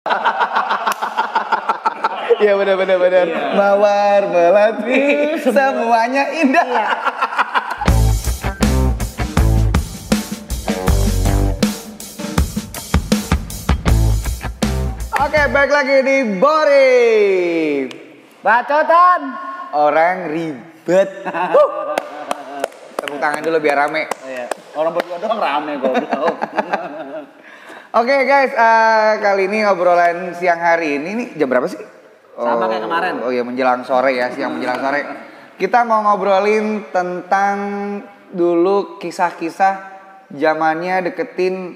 Iya benar benar benar. Mawar melati semuanya indah. Oke, balik lagi di Bori. Bacotan. Orang ribet. Huh. Tepuk tangan dulu biar rame. Oh, iya. Orang berdua doang rame goblok. Oke guys, eh, kali ini obrolan siang hari ini nih jam berapa sih? Sama kayak kemarin. Oh iya menjelang sore ya, siang menjelang sore. Kita mau ngobrolin tentang dulu kisah-kisah zamannya deketin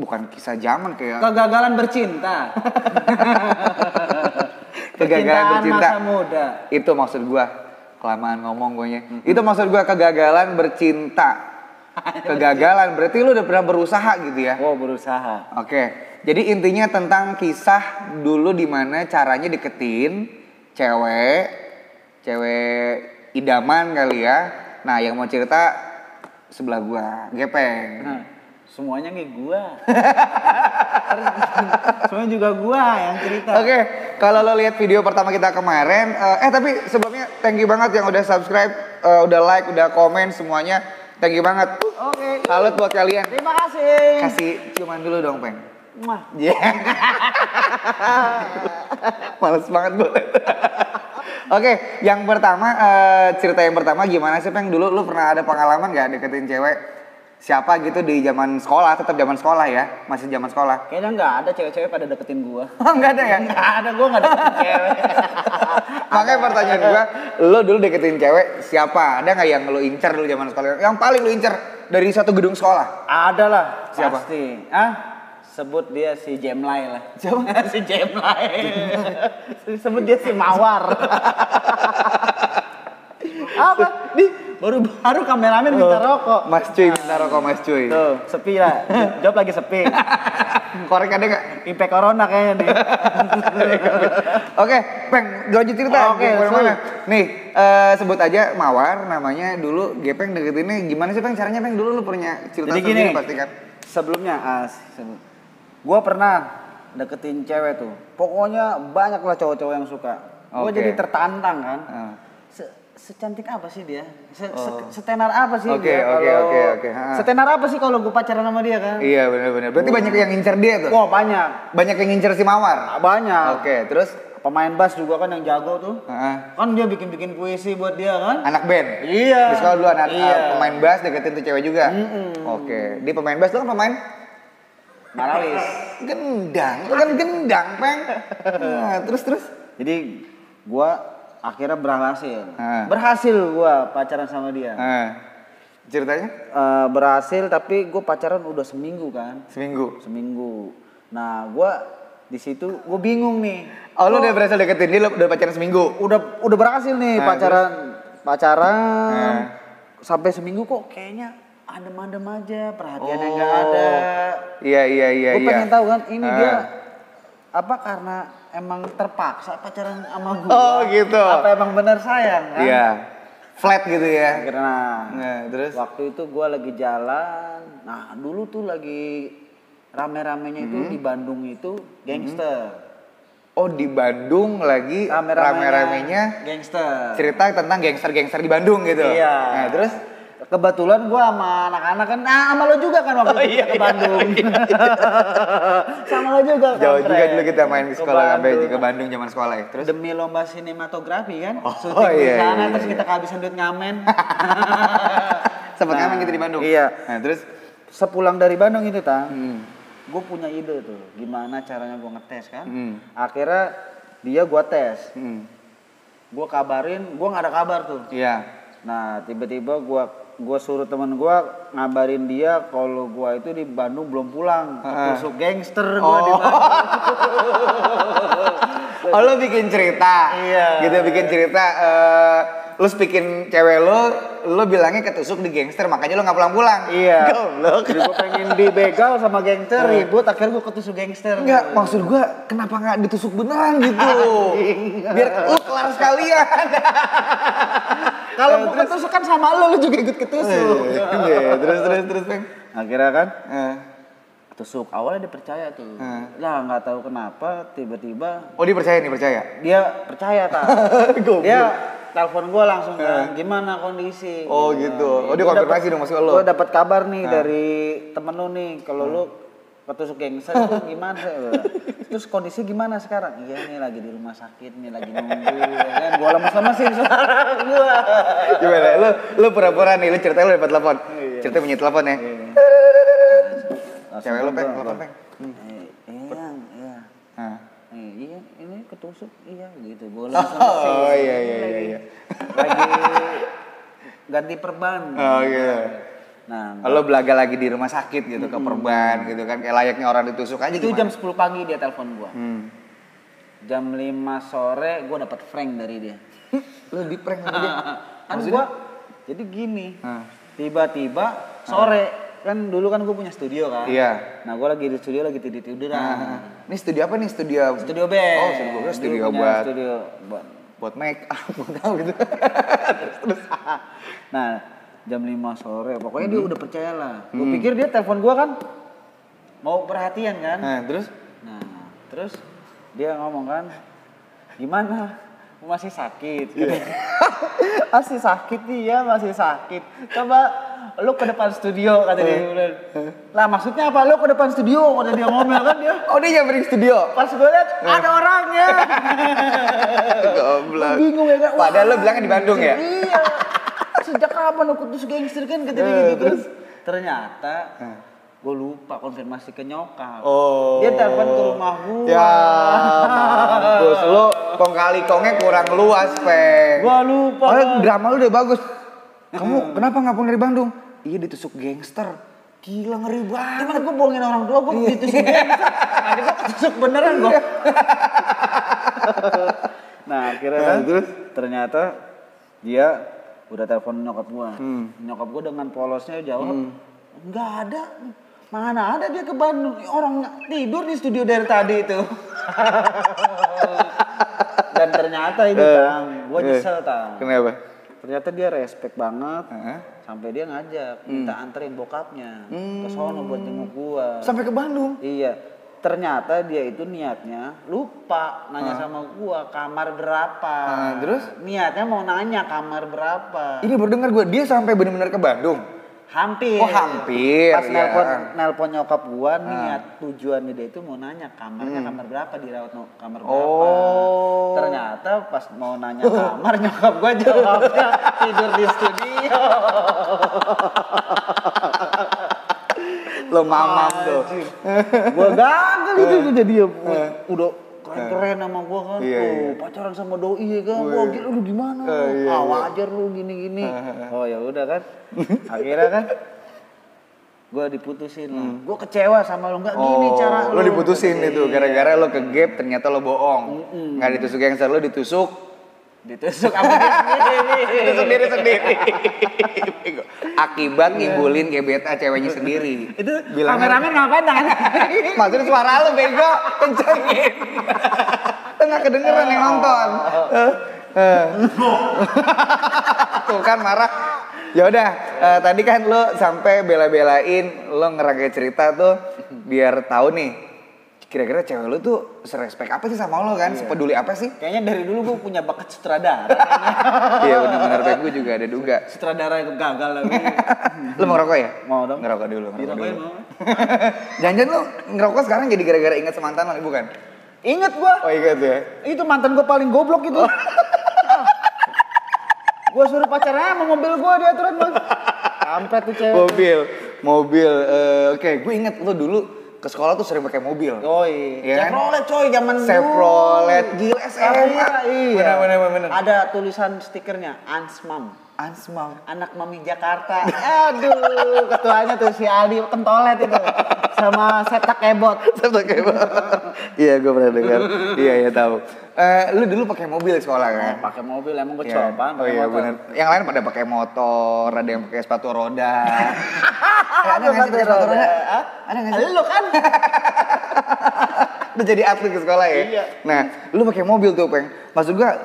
bukan kisah zaman kayak Kegagalan bercinta. kegagalan bercinta. masa muda. Itu maksud gua. Kelamaan ngomong gue Itu maksud gua kegagalan bercinta. Kegagalan berarti lu udah pernah berusaha gitu ya. Wow, berusaha. Oke, jadi intinya tentang kisah dulu di mana caranya deketin cewek, cewek idaman kali ya. Nah, yang mau cerita sebelah gua, Gepeng. Nah, semuanya nih gua. semuanya juga gua yang cerita. Oke, kalau lo lihat video pertama kita kemarin, eh, eh tapi sebelumnya thank you banget yang udah subscribe, eh, udah like, udah komen semuanya, thank you banget. Oke. Salut buat kalian. Terima kasih. Kasih ciuman dulu dong, Peng. Mwah. Iya. Males banget gue. Oke, yang pertama eh, cerita yang pertama gimana sih Peng? Dulu lu pernah ada pengalaman gak deketin cewek siapa gitu di zaman sekolah, tetap zaman sekolah ya, masih zaman sekolah. Kayaknya nggak ada cewek-cewek pada deketin gua. Oh, enggak ada ya? Nggak ada, gua nggak deketin cewek. Makanya pertanyaan gua, lu dulu deketin cewek siapa? Ada nggak yang lu incer dulu zaman sekolah? Yang paling lu incer dari satu gedung sekolah? Ada lah. Siapa? Pasti. Ah? Sebut dia si Jemlay lah. Siapa? si Jemlay. Sebut dia si Mawar. Apa? Di baru baru kameramen minta rokok. Mas cuy minta rokok Mas cuy. Tuh, sepi lah. Jawab lagi sepi. Korek ada nggak? Impact corona kayaknya nih. Oke, Peng, lanjut cerita. Oke, Gimana mana? Nih, eh, sebut aja Mawar, namanya dulu Gepeng deketinnya gimana sih Peng? Caranya Peng dulu lu punya cerita Jadi gini. pasti kan? Sebelumnya, ah, sebelum. gua pernah deketin cewek tuh. Pokoknya banyak lah cowok-cowok yang suka. Gua Oke. jadi tertantang kan. Se- secantik apa sih dia? Se- se- setenar apa sih Oh. Oke, dia? oke, kalau- oke, oke. Setenar apa sih kalau gue pacaran sama dia kan? Iya benar-benar. Berarti banyak yang ngincer dia tuh. Wah banyak, Banyak yang ngincer si Mawar. banyak. Oke, terus Pemain bass juga kan yang jago tuh. ah, Kan dia bikin-bikin puisi buat dia kan? anak band. Iya. Di sekolah dulu anak Iya. ah, pemain bass deketin tuh cewek juga. Mm-mm. Oke, di pemain bass lu kan pemain Maralis. gendang. Lu kan gendang, Peng. Nah, terus terus. Jadi gua akhirnya berhasil. Ah. Berhasil gua pacaran sama dia. Nah, ceritanya Eh, berhasil tapi gue pacaran udah seminggu kan? seminggu. Seminggu. Nah gua di situ gue bingung nih. Oh, lu udah berhasil deketin dia, udah pacaran seminggu. udah udah berhasil nih Nah, pacaran pacaran Nah. sampai seminggu kok kayaknya adem-adem aja perhatiannya Oh. nggak ada Iya, iya, iya, gue iya. pengen tahu kan ini dia apa karena emang terpaksa pacaran sama gue Oh, gitu. apa emang benar sayang kan Iya. Flat gitu ya. karena Nah, terus waktu itu gue lagi jalan nah dulu tuh lagi rame-ramenya itu Hmm. di Bandung itu gangster oh di Bandung lagi rame-ramenya rame-ramenya gangster cerita tentang gangster-gangster di Bandung gitu. Iya. Nah, terus kebetulan gua sama anak-anak kan, nah sama lo juga kan waktu Oh, itu iya, ke iya, Bandung. sama lo juga kan. jauh juga dulu kita main di sekolah sampai Bandung. ke Bandung zaman sekolah ya. Terus Demi lomba sinematografi kan, Oh, syuting di iya, sana iya, terus iya. kita kehabisan duit ngamen. sempat Nah, ngamen gitu di Bandung. Iya. Nah, terus Sepulang dari Bandung itu tang, hmm. gue punya ide tuh, gimana caranya gue ngetes kan. Hmm. Akhirnya dia gua tes, Hmm. gue kabarin, gue nggak ada kabar tuh. Iya. Nah, tiba-tiba gua gua suruh teman gua ngabarin dia kalau gua itu di Bandung belum pulang. Tusuk gangster gua di Oh. Bandung. Oh, lo bikin cerita. Iya. Gitu bikin cerita eh lu bikin cewek lo, lo bilangnya ketusuk di gangster, makanya lo nggak pulang-pulang. Iya. Goblok. Jadi gua pengen dibegal sama gangster, ribut akhirnya gua ketusuk gangster. Enggak, maksud gua kenapa nggak ditusuk beneran gitu? Biar lu kelar sekalian. Kalau gua ketusuk kan sama lo, lo juga ikut ketusuk. Iya, terus terus terus, Bang. Akhirnya kan Eh, ketusuk. Awalnya dia percaya tuh lah nggak tahu kenapa tiba-tiba Oh dia percaya nih percaya. dia percaya tak dia telepon gue langsung kan gimana kondisi? Oh, gitu. Oh, dia konfirmasi dong maksud lo? gue dapat kabar nih dari temen lu nih. Kalau lu ketusuk gangster itu gimana terus kondisi gimana sekarang? Iya nih lagi di rumah sakit nih lagi nunggu ya kan? Gue lemes-lemesin suara gue Gimana? Lu lu pura-pura nih, lu cerita lu dapat telepon. Cerita punya telepon ya. Cewek lu peng, telepon peng. Iya iya iya ini ketusuk iya gitu. Gue Oh iya iya iya iya. lagi ganti perban. Oh iya. Nah Lo belaga lagi di rumah sakit gitu ke perban gitu kan kayak layaknya orang ditusuk aja itu gimana? jam 10 pagi dia telepon gua Hmm. jam 5 sore gua dapat frank dari dia Lu di prank sama dia. kan gua jadi gini tiba-tiba sore kan dulu kan gue punya studio kan Iya. nah gua lagi di studio lagi tidur tiduran Nah, ini studio apa nih? Studio studio band Oh, studio Dulu studio buat studio buat buat make up, buat tahu gitu. nah jam 5 sore pokoknya dia udah percaya lah gue Hmm. pikir dia telepon gua kan mau perhatian kan Nah, terus Nah, terus dia ngomong kan, gimana? Masih sakit. masih sakit nih ya, masih sakit. Coba lu ke depan studio kata dia. bilang. Lah maksudnya apa? Lu ke depan studio kata dia ngomel kan dia. Oh, dia nyamperin studio. Pas gue liat ada orangnya. Goblok. Bingung ya kan. Padahal Wah, lo bilangnya di Bandung ya? Iya. Sejak kapan lu kutus gangster kan Eh, gitu. Terus ternyata gue lupa konfirmasi ke nyokap. Oh. Dia telepon ke rumah gua. Ya, mampus. Lu kong kali kongnya kurang luas, Peng. Gua lupa. Oh, drama lu udah bagus. Kamu kenapa nggak pulang dari Bandung? Iya ditusuk gangster. Gila ngeri banget. Cuman gue bohongin orang tua, gue ditusuk gangster. Nanti gue ketusuk beneran gue. nah akhirnya kan, ternyata dia udah telepon nyokap gue. Nyokap gue dengan polosnya jawab, nggak ada. Mana ada dia ke Bandung? Orang tidur di studio dari tadi itu. Dan ternyata ini tang, gue nyesel tang. Kenapa? Ternyata dia respect banget. Heeh. Sampai dia ngajak, minta anterin bokapnya ke sono buat jenguk gua. Sampai ke Bandung. Iya. Ternyata dia itu niatnya lupa nanya sama gua kamar berapa. Ah, terus? Niatnya mau nanya kamar berapa. Ini baru dengar gue dia sampai benar-benar ke Bandung. Hampir. Oh, hampir, Pas ya. nelpon nelpon nyokap gua niat tujuannya dia itu mau nanya kamarnya kamar berapa dirawat no, kamar berapa. Oh. Ternyata pas mau nanya kamar nyokap gua jawabnya tidur di studio. Lo mamam tuh. gua gagal itu tuh jadi ya udah keren-keren sama gua kan. Iya, iya. pacaran sama doi ya kan. Wah, gila lu gimana? Eh, iya, ah, iya. wajar lu gini-gini. oh, ya udah kan. Akhirnya kan gua diputusin lah. Gua kecewa sama lu enggak gini Oh, cara lo diputusin itu gara-gara lo ke gap ternyata lo bohong. Nggak ditusuk gangster lo ditusuk ditusuk sama dia sendiri. ditusuk diri sendiri. Akibat ngibulin gebetan ceweknya sendiri. Itu Bilangnya- kameramen ngapain tangan? Maksudnya suara lo bego, kencengin. Tengah kedengeran yang nonton. Eh, eh. Tuh kan marah. Ya udah, eh, tadi kan lo sampai bela-belain lo ngerangkai cerita tuh biar tahu nih kira-kira cewek lo tuh serespek apa sih sama lo kan? Sepeduli apa sih? Kayaknya dari dulu gua punya bakat sutradara. Iya benar-benar kayak gue juga ada duga. sutradara yang gagal lagi. Lo mau ngerokok ya? Mau dong. Ngerokok dulu, ngerokok dulu. mau. Jangan-jangan lo ngerokok sekarang jadi gara-gara ingat semantan lo, bukan? Ingat gua. Oh ingat ya? Itu mantan gue paling goblok itu. gue suruh pacarnya sama mobil gue dia aturan bang. Kampret tuh cewek. mobil mobil eh, oke gue inget lo dulu ke sekolah tuh sering pakai mobil Yoi. Iya? Chevrolet coy zaman dulu. Chevrolet, gila SMA. Iya, iya. Bener, bener, bener. Ada tulisan stikernya Ansmam. Ansmam Anak Mami Jakarta. Aduh, ketuanya tuh si Aldi kentolet itu. Sama setak kebot. Satu kayak iya gue pernah dengar iya iya tahu Eh, lu dulu pakai mobil sekolah kan Pakai mobil emang gue coba. oh iya benar yang lain pada pakai motor ada yang pakai sepatu roda Eh, ada nggak sih pakai sepatu roda ada nggak sih Lu kan? udah jadi atlet ke sekolah ya. Iya. Nah, lu pakai mobil tuh, Peng. Maksud gua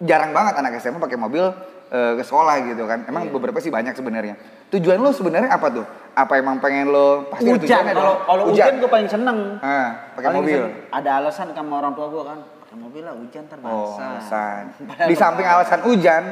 jarang banget anak SMA pakai mobil eh, ke sekolah gitu kan. Emang beberapa sih banyak sebenarnya. Tujuan lu sebenarnya apa tuh? apa emang pengen lo pasti hujan tujuannya kalau kalau hujan gue paling seneng Ah, pakai mobil. seneng. ada alasan sama orang tua gue kan pakai mobil lah hujan ntar Oh, alasan. Di samping alasan hujan,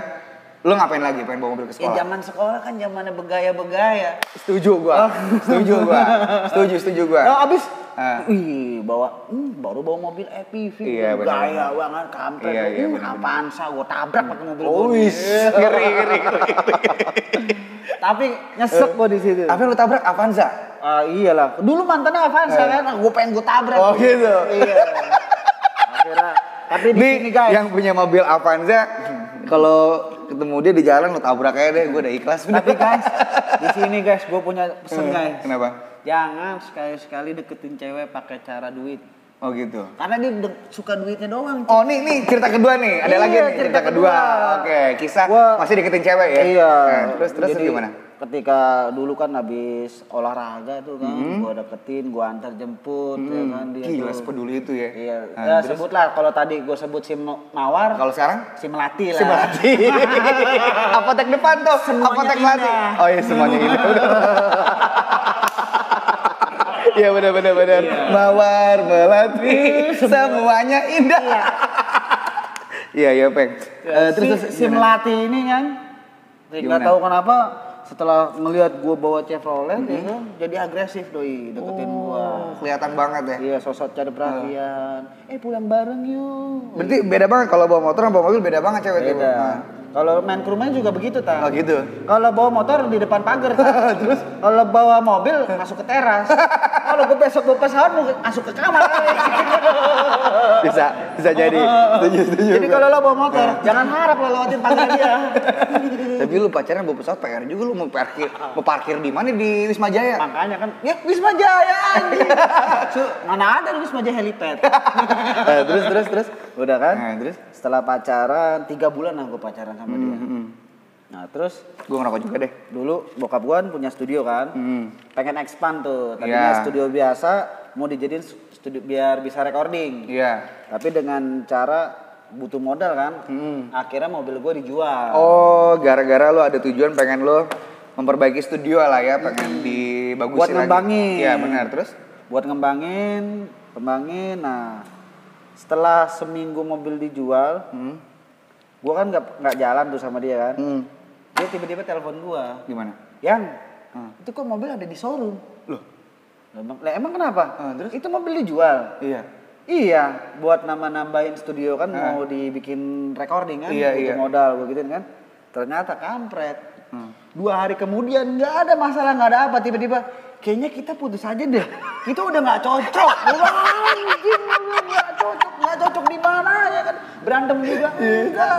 lo ngapain lagi pengen bawa mobil ke ya sekolah? zaman sekolah kan zamannya begaya-begaya Setuju gua. Setuju gua. Setuju, setuju gua. Nah, abis, Ah. wih, bawa, hmm, baru bawa mobil EPV, Iya, bener, gaya bener. banget, kampret, Iya, iya, hmm, bener. Avanza, gue tabrak pakai mobil Oh, wis. Ngeri, ngeri, ngeri. Tapi nyesek gue di situ. Apa yang lo tabrak Avanza? Ah iyalah, dulu mantannya Avanza Eh. kan, gue pengen gue tabrak. Oh, gitu. Iya. Akhirnya, tapi di Nih, sini guys, yang punya mobil Avanza, kalau ketemu dia di jalan lo tabrak aja deh, gue udah ikhlas. tapi guys, di sini guys, gue punya pesen guys. Kenapa? Jangan sekali-sekali deketin cewek pakai cara duit. Oh gitu. Karena dia suka duitnya doang. Oh nih nih cerita kedua nih, ada Iya, lagi nih cerita, cerita kedua. kedua. Oke, kisah Gua- masih deketin cewek ya? Iya. Nah, terus terus Jadi, gimana? Ketika dulu kan habis olahraga tuh kan, gua deketin, gua antar jemput, ya kan dia Gila tuh. sepeduli itu ya. Iya, Nah, ya, terus? sebutlah kalau tadi gua sebut si Mawar, Kalau sekarang? si Melati lah. Si Melati. Apotek depan tuh. Semuanya Apotek Melati. Oh iya semuanya indah. Iya benar benar benar. Mawar Melati semuanya indah. Iya iya peng. Eh, terus terus si, si Melati ini kan, nggak tahu kenapa setelah ngelihat gua bawa Chevrolet ya kan, jadi agresif doi deketin gua. Oh, kelihatan banget ya. Iya, sosok cari perhatian. Eh pulang bareng yuk. Berarti beda banget kalau bawa motor sama bawa mobil beda banget cewek. Beda. Nah. Kalau main ke rumahnya juga begitu, Oh ta. gitu. Kalau bawa motor di depan pagar, terus kalau bawa mobil masuk ke teras. kalau gue besok bawa pesawat mau masuk ke kamar. Bisa bisa jadi. Setuju setuju. Jadi kalau lo bawa motor, jangan harap lo lewatin pagar dia. Tapi lu pacaran bawa pesawat PR juga lu mau parkir mau parkir di mana di Wisma Jaya? Makanya kan, ya Wisma Jaya anjing. Mana ada di Wisma Jaya helipad. Eh, terus terus terus. Udah kan? Nah, terus Setelah pacaran, tiga bulan lah gue pacaran sama dia. Nah terus gue ngerokok juga deh. dulu bokap gue kan punya studio kan. Hmm. pengen expand tuh tadinya Iya. studio biasa mau dijadiin studio biar bisa recording Iya. tapi dengan cara butuh modal kan Hmm. akhirnya mobil gue dijual Oh, gara-gara lu ada tujuan pengen lu memperbaiki studio lah ya, pengen dibagusin Buat ngembangin. Iya, benar. Terus? buat ngembangin kembangin nah setelah seminggu mobil dijual Hmm. gue kan nggak nggak jalan tuh sama dia kan Hmm. Dia tiba-tiba telepon gue Gimana? yang Hmm. itu kok mobil ada di showroom Loh. Emang, lah, emang kenapa Ah, terus? itu mobil dijual Iya. Iya, buat nama-nambahin studio kan Ah. mau dibikin recording kan, Iya, iya. modal begitu kan. Ternyata kampret. Hmm. Dua hari kemudian nggak ada masalah, nggak ada apa, tiba-tiba kayaknya kita putus aja deh. Kita udah nggak cocok. Wah, anjing, udah nggak cocok, nggak cocok di mana ya kan? Berantem juga enggak.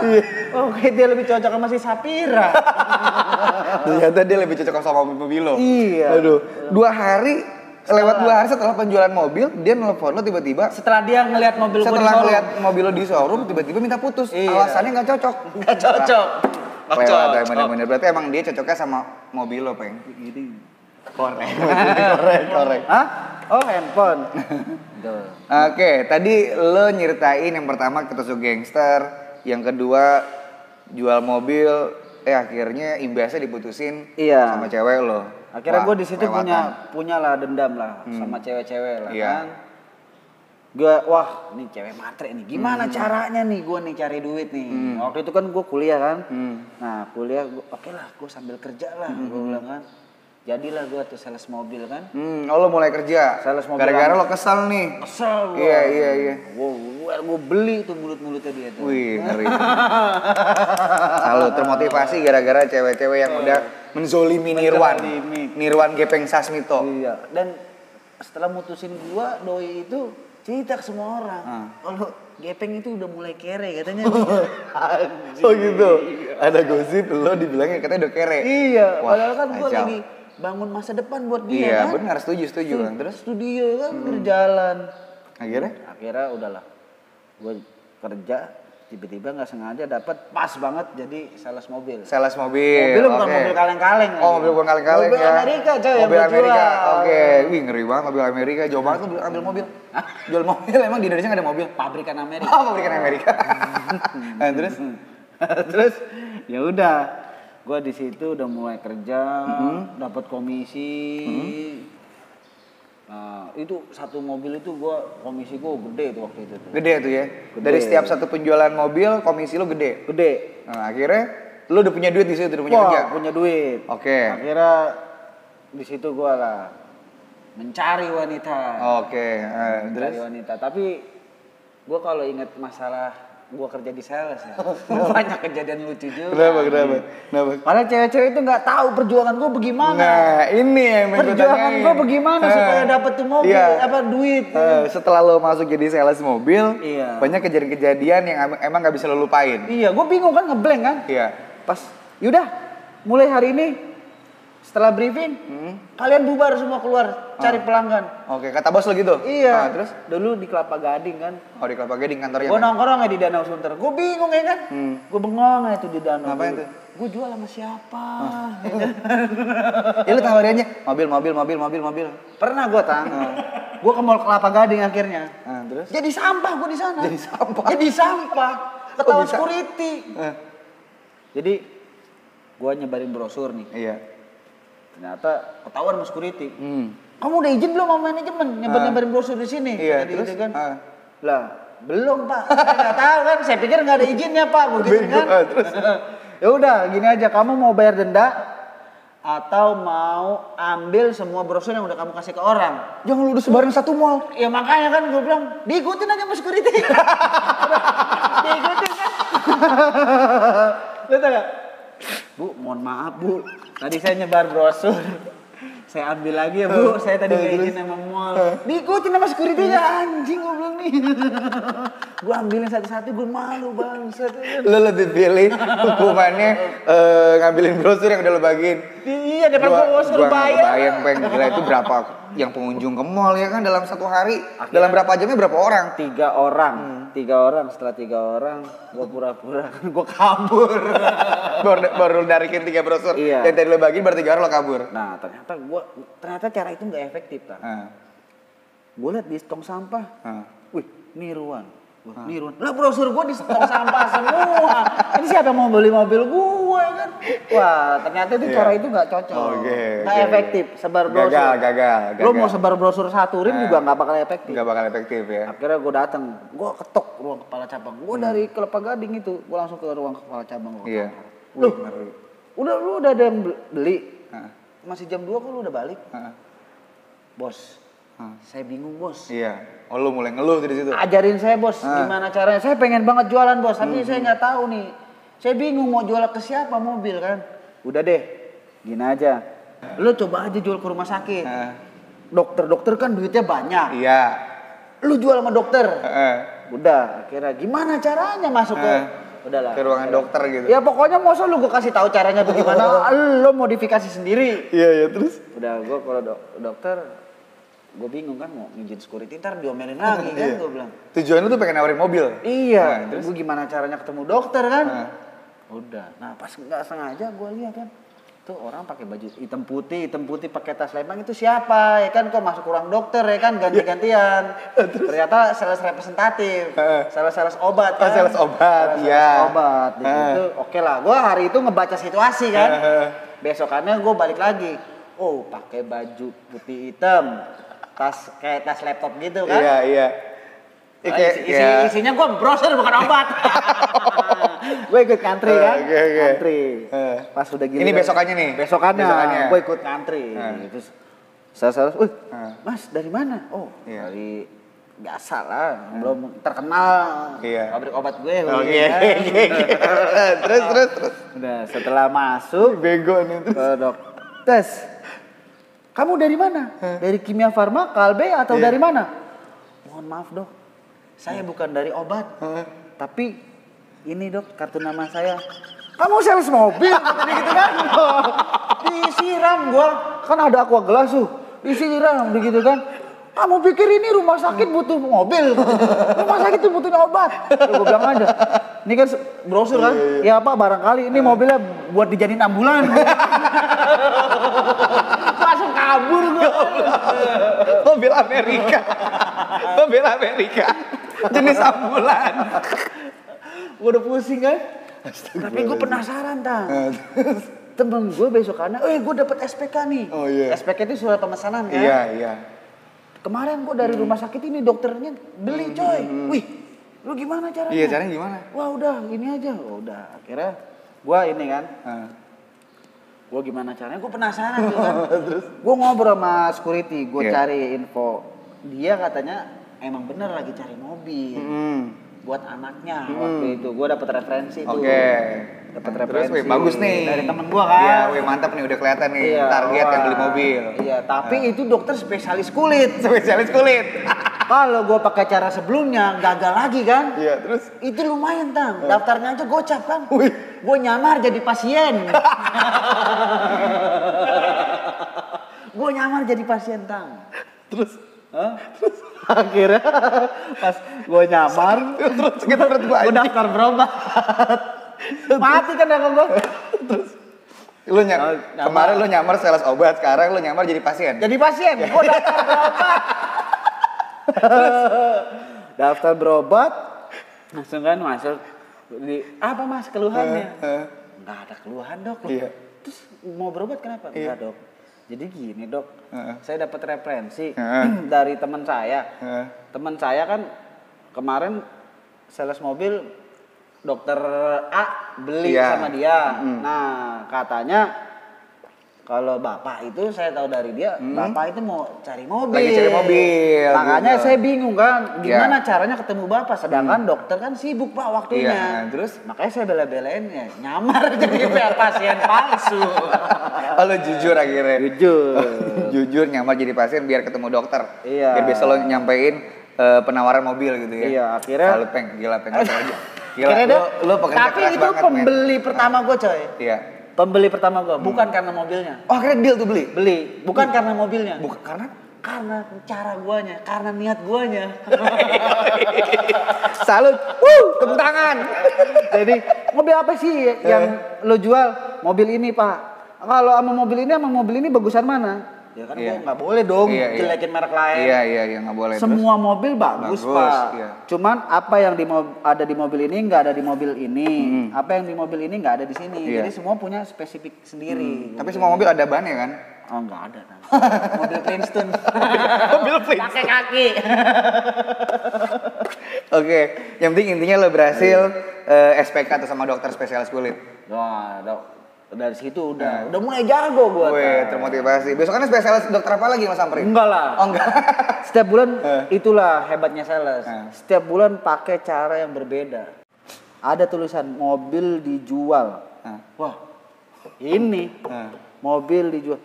Oke, dia lebih cocok sama si Sapira. Ternyata dia lebih cocok sama mobil lo. Iya. Aduh. Dua hari, lewat dua hari setelah penjualan mobil, dia nelfon lo tiba-tiba. Setelah dia ngelihat mobil Setelah ngeliat mobil lo di showroom, tiba-tiba minta putus. Iya. Alasannya nggak cocok. nggak cocok. Nggak Lewat, cocok. bener-bener. Berarti emang dia cocoknya sama mobil lo, peng. Gini. Korek, korek, korek. Hah? Oh, handphone. Oke, tadi lo nyeritain yang pertama ketusuk gangster, yang kedua jual mobil, eh akhirnya imbasnya diputusin Iya. sama cewek lo. Akhirnya gue di situ punya punya lah dendam lah sama cewek-cewek lah Iya. kan. Gue wah ini cewek matre nih. Gimana caranya nih gue nih cari duit nih. Waktu itu kan gue kuliah kan. Hmm. Nah kuliah oke lah gue sambil kerja lah gue bilang kan. Jadilah gue tuh sales mobil kan. Hmm, oh lo mulai kerja. Sales mobil Gara-gara lo kesel nih. Kesel gue. Iya, iya, iya. Gue gue beli tuh mulut-mulutnya dia tuh. Wih, ngeri. Selalu termotivasi gara-gara cewek-cewek yang udah menzolimi Nirwan. Nirwan Gepeng Sasmito. Iya. Dan setelah mutusin gua doi itu cerita ke semua orang. Ah. Kalau Gepeng itu udah mulai kere katanya. Oh gitu. Ada gosip lo dibilangnya katanya udah kere. iya. Wah, Padahal kan gua kacau. lagi bangun masa depan buat dia Iya, kan. benar setuju setuju kan. Terus studio kan berjalan. akhirnya Akhirnya udahlah. Gua kerja tiba-tiba nggak sengaja dapat pas banget jadi sales mobil. sales mobil. Mobilnya bukan oke. mobil kaleng-kaleng. Oh, mobil bukan kaleng-kaleng Mobil ya. Amerika coy yang Mobil gua Amerika. Oke, wih ngeri banget mobil Amerika. Jauh banget lo ambil mobil. Jual mobil emang di Indonesia nggak ada mobil. Pabrikan Amerika. Oh, pabrikan Amerika. nah, terus terus ya udah Gua di situ udah mulai kerja, Mm-hmm. dapat komisi. Nah, itu satu mobil itu gua komisi gua gede tuh waktu itu tuh. Gede tuh ya. Gede. Dari setiap satu penjualan mobil komisi lu gede. Gede. Nah, akhirnya lu udah punya duit di situ, udah punya Wah, kerja. punya duit. Oke. Akhirnya di situ gua lah mencari wanita. Oke, eh, terus mencari wanita. Tapi gua kalau inget masalah gua kerja di sales ya, banyak kejadian lucu juga. kenapa kenapa? Kenapa? Padahal cewek-cewek itu nggak tahu perjuangan gua bagaimana. Nah, ini yang perjuangan gua bagaimana supaya dapet tuh mobil, iya. apa duit. Eh, setelah lo masuk jadi sales mobil, Iya. banyak kejadian-kejadian yang em- emang gak bisa lo lupain. Iya, gua bingung kan ngeblank kan. Iya. Pas, yaudah, mulai hari ini setelah briefing, Hmm. kalian bubar semua keluar cari pelanggan. Oke, kata bos lo gitu? Iya. Ah, terus? dulu di Kelapa Gading kan. Oh di Kelapa Gading kantornya. Gue kan? nongkrong ya di Danau Sunter. Gue bingung ya kan. Hmm. Gue bengong aja tuh di danau. Ngapain tuh? Gue jual sama siapa? Ya lu tawarinnya mobil, mobil, mobil, mobil, mobil. Pernah gue tang. gue ke mall Kelapa Gading akhirnya. Ah, terus? Jadi sampah gue di sana. Jadi sampah? Jadi sampah. Ketahuan security. Eh, Jadi gue nyebarin brosur nih. iya. Ternyata ketahuan sama security. Hmm. Kamu udah izin belum sama manajemen nyebar nyebarin brosur di sini? Iya, Tadi terus? gitu kan. Ah. Lah, belum pak. Saya nggak tahu kan. Saya pikir nggak ada izinnya pak. Begitu kan. ah, terus? ya udah, gini aja. Kamu mau bayar denda atau mau ambil semua brosur yang udah kamu kasih ke orang? Jangan lu udah sebarin satu mall. Ya makanya kan gue bilang diikutin aja sama security. diikutin kan. Lu tau gak? Bu, mohon maaf bu. Tadi saya nyebar brosur. Saya ambil lagi ya bu. Saya tadi nggak izin sama mall. Diikutin sama security nya anjing gue nih. Gue ambilin satu-satu gue malu bangsat. Lu lebih pilih hukumannya eh, ngambilin brosur yang udah lo bagiin. Iya, daripada gue nggak bayar. kebayang, Peng. Gila itu berapa yang pengunjung ke mall ya kan dalam satu hari. Dalam berapa jamnya berapa orang? tiga orang, tiga orang setelah tiga orang, gue pura-pura gue kabur. baru, baru narikin tiga brosur. Iya. Yang tadi lo bagiin baru tiga orang lo kabur. Nah ternyata gue, ternyata cara itu nggak efektif kan. Ah, Gue liat di tong sampah, ah. wih niruan, Niruan. Lah brosur gue di tong sampah semua. Ini siapa yang mau beli mobil gue kan? Wah ternyata itu Iya. cara itu nggak cocok, Oke, nggak oke. efektif. Sebar brosur. Gagal, gagal, Lo gagal. mau sebar brosur satu rim Nah. juga nggak bakal efektif. Nggak bakal efektif ya. Akhirnya gue datang, gue ketok ruang kepala cabang. Gue Hmm. dari Kelapa Gading itu, gue langsung ke ruang kepala cabang. Gua Iya. Loh, Wih, ngeri. udah lu udah ada yang beli? Masih jam 2 kok lu udah balik? Bos, ah. saya bingung bos. Iya. Oh lu mulai ngeluh tuh di situ. Ajarin saya bos, Ah. gimana caranya? Saya pengen banget jualan bos, Hmm, tapi saya nggak tahu nih. Saya bingung mau jual ke siapa mobil kan. Udah deh, gini aja. Lu coba aja jual ke rumah sakit. Ah, Dokter-dokter kan duitnya banyak. Iya. Lu jual sama dokter. Eh, Udah, akhirnya gimana caranya masuk ke udahlah. ke ruangan dokter gitu. Ya pokoknya masa lu gue kasih tahu caranya bagaimana, lu modifikasi sendiri. Iya, iya terus. Udah gue kalau dok- dokter, gue bingung kan mau ngizin security ntar diomelin lagi kan Iya. gue bilang. Tujuan lu tuh pengen nawarin mobil. Nah, Iya, terus? gue gimana caranya ketemu dokter kan? Nah. Udah, nah pas nggak sengaja gue lihat kan, tuh orang pakai baju hitam putih, hitam putih pakai tas lembang itu siapa? Ya kan kok masuk ruang dokter ya kan ganti-gantian. Ternyata sales representatif, sales-sales obat Oh, kan. sales obat, Sales-sales iya. obat, di Heeh. situ oke lah. Gue hari itu ngebaca situasi kan. Heeh. Besokannya gue balik lagi. Oh, pakai baju putih hitam, tas kayak tas laptop gitu kan. Iya, iya. Ih, kayak- isi, isi- ya. isinya gue browser bukan obat. gue ikut ngantri Eh, kan, oke, oke. ngantri. Eh. Pas udah gini. Ini kan, besokannya nih? Besokannya, Besokannya. gue ikut ngantri. Eh. Terus saya wih, Eh. mas dari mana? Oh, Iya. dari biasa lah, belum terkenal. Iya. Pabrik obat gue. Oke, kan. oke. Terus, terus, terus. Udah setelah masuk Bego nih terus. ke dok tes. Kamu dari mana? Dari kimia farma, kalbe atau Iya. dari mana? Mohon maaf dok, saya bukan dari obat, Hah? tapi ini dok kartu nama saya. Kamu sales mobil, gitu kan? Disiram gua, kan ada aqua gelas tuh, disiram begitu kan? Kamu pikir ini rumah sakit butuh mobil? Rumah sakit itu butuhnya obat. Ya, gue bilang aja. Ini kan brosur kan? Ya apa barangkali ini mobilnya buat dijadiin ambulan. Kabur gue. Mobil Amerika. Mobil Amerika. Jenis ambulan. Gue udah pusing kan. Tapi gue penasaran tang. Temen gue besokannya, eh gue dapet SPK nih. Oh, iya. SPK itu surat pemesanan kan. Iya, iya. Kemarin gue dari rumah sakit ini dokternya beli coy. Wih, lu gimana caranya? Iya, caranya gimana? Wah udah ini aja, udah akhirnya gue ini kan, Nah. Gue gimana caranya? Gue penasaran gitu kan. gue ngobrol sama security, gue Iya. cari info. Dia katanya emang bener lagi cari mobil Hmm. buat anaknya waktu itu. Gue dapet referensi tuh. Dapat Nah, referensi. Terus, wih, bagus nih. Dari temen gua kan. Iya, wih, mantap nih, udah kelihatan nih. Target wah. kan beli mobil. Iya, tapi itu dokter spesialis kulit. Spesialis kulit. Kalau gue pakai cara sebelumnya gagal lagi kan? Iya, terus? Itu lumayan tang, daftarnya aja gocap kan? Gue nyamar jadi pasien. gue nyamar jadi pasien tang. Terus? Hah? Akhirnya pas gue nyamar, Terus sakit perut gua gue daftar berobat. Mati kan ya gue. Lu ny- Oh, nyamar. kemarin lu nyamar sales obat, sekarang lu nyamar jadi pasien. Jadi pasien, gue daftar berobat. daftar berobat, langsung kan masuk di apa mas keluhannya? Heeh. Nggak ada keluhan dok. Iya. Terus mau berobat kenapa? Iya. Enggak dok. Jadi gini dok, Heeh. saya dapat referensi Heeh. dari teman saya. Heeh. Teman saya kan kemarin sales mobil dokter A beli Iya. sama dia. Nah katanya kalau bapak itu saya tahu dari dia, bapak itu mau cari mobil. Lagi cari mobil, Makanya gitu. saya bingung kan, gimana Iya. caranya ketemu bapak. Sedangkan dokter kan sibuk pak waktunya. Iya, terus? Makanya saya bela-belain ya nyamar jadi pasien palsu. Oh, jujur akhirnya. Jujur. jujur nyamar jadi pasien biar ketemu dokter. Iya. Biar besok lo nyampein eh, penawaran mobil gitu ya. Iya, akhirnya- Salut peng, gila peng. Gila, gila, Kira lu, Tapi itu banget, pembeli pertama gue coy. Iya. Pembeli pertama gue, bukan karena mobilnya. Oh, akhirnya deal tuh beli. Beli, bukan karena mobilnya. Bukan karena Karena cara guanya, karena niat guanya. salut. Wuh, tepuk tangan. Jadi mobil apa sih yang lo jual? Mobil ini pak. Kalau sama mobil ini sama mobil ini bagusan mana? Ya kan Iya. gua nggak boleh dong Iya, iya. jelekin merek lain. Iya, iya, iya, nggak boleh. Terus? Semua mobil bagus, Bagus, pak. iya. Cuman apa yang di ada di mobil ini nggak ada di mobil ini. Apa yang di mobil ini nggak ada di sini. Hmm. Iya. Jadi semua punya spesifik sendiri. Tapi semua mobil ada bannya kan? Oh nggak ada. Mobil Princeton. mobil Flintstone. Pakai kaki. Oke, yang penting intinya lo berhasil eh, SPK atau sama dokter spesialis kulit. Wah, dok. Dari situ udah udah mulai jago gua. Wih, termotivasi. Besok kan spesialis dokter apa lagi lo samperin? Enggak lah. Oh enggak. Setiap bulan Eh. itulah hebatnya sales. Eh. Setiap bulan pakai cara yang berbeda. Ada tulisan mobil dijual. Nah, Wah, ini nah. mobil dijual.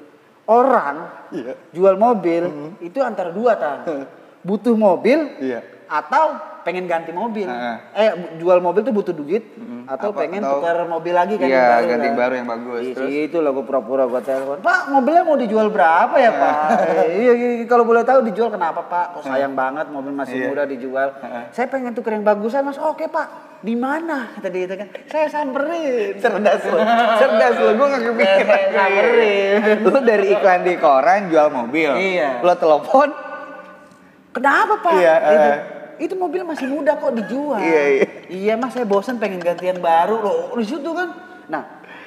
Orang Iya. jual mobil itu antara dua tan. Butuh mobil Iya. atau pengen ganti mobil. Heeh. Eh jual mobil tuh butuh duit atau Apa- pengen atau- tukar mobil lagi kan Iya, baru. ganti kan. baru yang bagus. Ih, Terus? itu lah gue pura-pura gue telepon. Pak mobilnya mau dijual berapa ya pak? Eh, iya, iya, kalau boleh tahu dijual kenapa pak? Oh sayang banget mobil masih Iya. muda dijual. Heeh. Saya pengen tuker yang bagusan mas. Oke pak. Di mana? Kata dia itu kan. Saya samperin. Cerdas lo, cerdas lo, gue gak kepikiran. Samperin. Lo dari iklan di koran jual mobil. Iya. Lo telepon. Kenapa pak? Iya, itu, eh. Itu mobil masih muda kok dijual. Iya, iya. Iya mas saya bosan pengen ganti yang baru loh di situ kan. Nah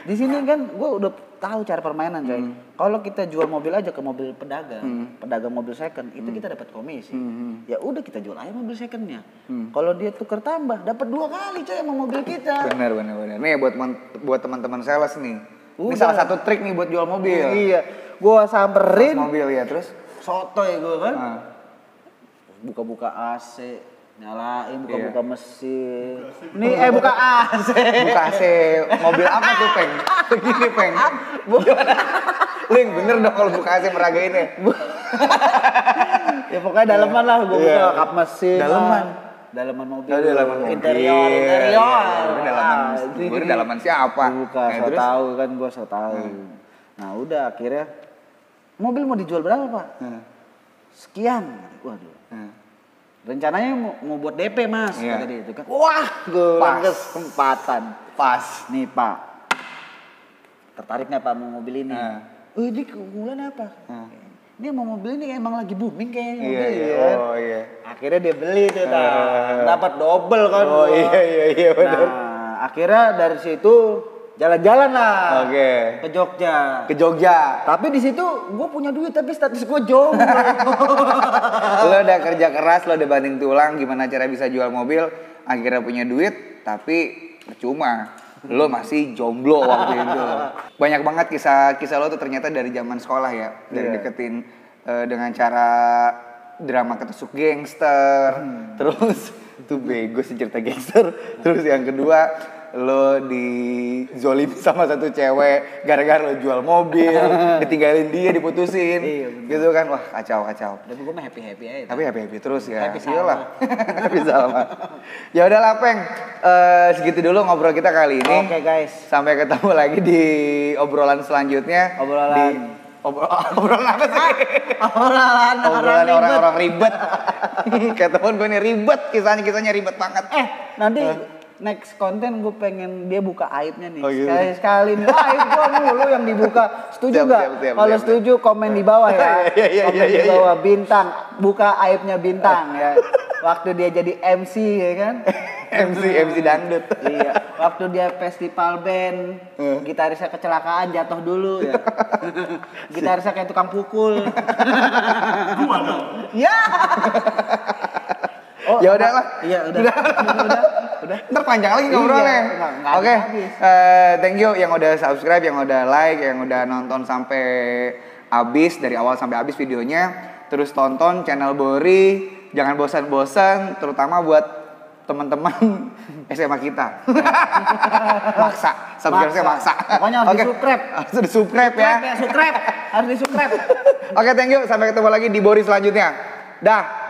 di sini kan gue udah tahu cara permainan coy. Hmm. Kalau kita jual mobil aja ke mobil pedagang, pedagang mobil second itu kita dapat komisi. Hmm. Ya udah kita jual aja mobil secondnya. Kalau dia tuker tambah dapat dua kali coy sama mobil kita. Bener, bener, bener. Nih buat buat teman-teman sales nih. Ini Udah. salah satu trik nih buat jual mobil. Iya, gue samperin, Mobil ya terus. sotoy gue kan. Nah, buka-buka AC, nyalain buka-buka Iya. mesin. Nih eh buka AC. buka AC mobil apa tuh peng? Begini peng. Link bener dong kalau buka AC meragain ya. ya pokoknya daleman lah gue Iya. buka kap mesin. Daleman? lah. Daleman mobil. Oh, dalaman mobil. Interior, interior. Gue dalaman, Ah, gue dalaman siapa? Buka, so terus? tahu kan gue so tahu. Nah udah akhirnya mobil mau dijual berapa pak? Nah, Sekian. Waduh. Nah. Rencananya mau, mau buat DP mas, kata dia itu kan. Wah, gue Pas. kesempatan. Pas. Nih pak, tertarik nggak pak mau mobil ini? Nah. Oh ini keunggulan apa? Nah. Ini mau mobil ini emang lagi booming kayaknya Iya, mobil iya. ya. Oh iya. Akhirnya dia beli tuh, Eh. Tang. dapat double kan. Oh iya iya iya benar. Nah, akhirnya dari situ jalan-jalan lah. Oke. Ke Jogja. Ke Jogja. Tapi di situ gue punya duit tapi status gue jomblo. lo udah kerja keras, lo udah banting tulang, gimana cara bisa jual mobil, akhirnya punya duit, tapi percuma. Lo masih jomblo waktu itu. Banyak banget kisah-kisah lo tuh ternyata dari zaman sekolah ya, dari Iya. deketin eh, dengan cara drama ketusuk gangster, terus itu bego sih cerita gangster. Terus yang kedua lo di zolim sama satu cewek gara-gara lo jual mobil, ditinggalin dia, diputusin, Iya, bener. gitu kan, wah kacau kacau. Tapi gue mah happy happy aja. Tapi happy happy terus ya. Happy sama. Happy sama. Ya udahlah Peng, Eh, segitu dulu ngobrol kita kali ini. Oke guys. Sampai ketemu lagi di obrolan selanjutnya. Obrolan. Di, obro- obrolan apa sih? Obrolan orang-orang ribet. Kayak temen gue nih ribet, kisahnya kisahnya ribet banget. Eh, nanti next konten gue pengen dia buka aibnya nih. Oh, gitu. Sekali sekali nih. Aib gua mulu yang dibuka. Setuju Siap, gak? siap, siap, Kalau setuju komen di bawah ya. Iya, iya, komen iya, di iya, bawah bintang. Buka aibnya bintang ya. Waktu dia jadi MC ya kan. MC MC dangdut. iya, waktu dia festival band, gitarisnya kecelakaan jatuh dulu ya. gitarisnya kayak tukang pukul. Ya. Oh, Ya apa? udahlah. Iya, udah. udah. Udah. Ntar panjang lagi Iya, ngobrolnya. nggak Oke, habis-habis. eh, thank you yang udah subscribe, yang udah like, yang udah nonton sampai habis dari awal sampai habis videonya. Terus tonton channel Bori, jangan bosan-bosan, terutama buat teman-teman SMA kita. maksa, subscribe-nya maksa. Maksa. Pokoknya harus Oke. di-subscribe. Harus di-subscribe ya. Subscribe, subscribe. Harus di subscribe. Oke, thank you. Sampai ketemu lagi di Bori selanjutnya. Dah.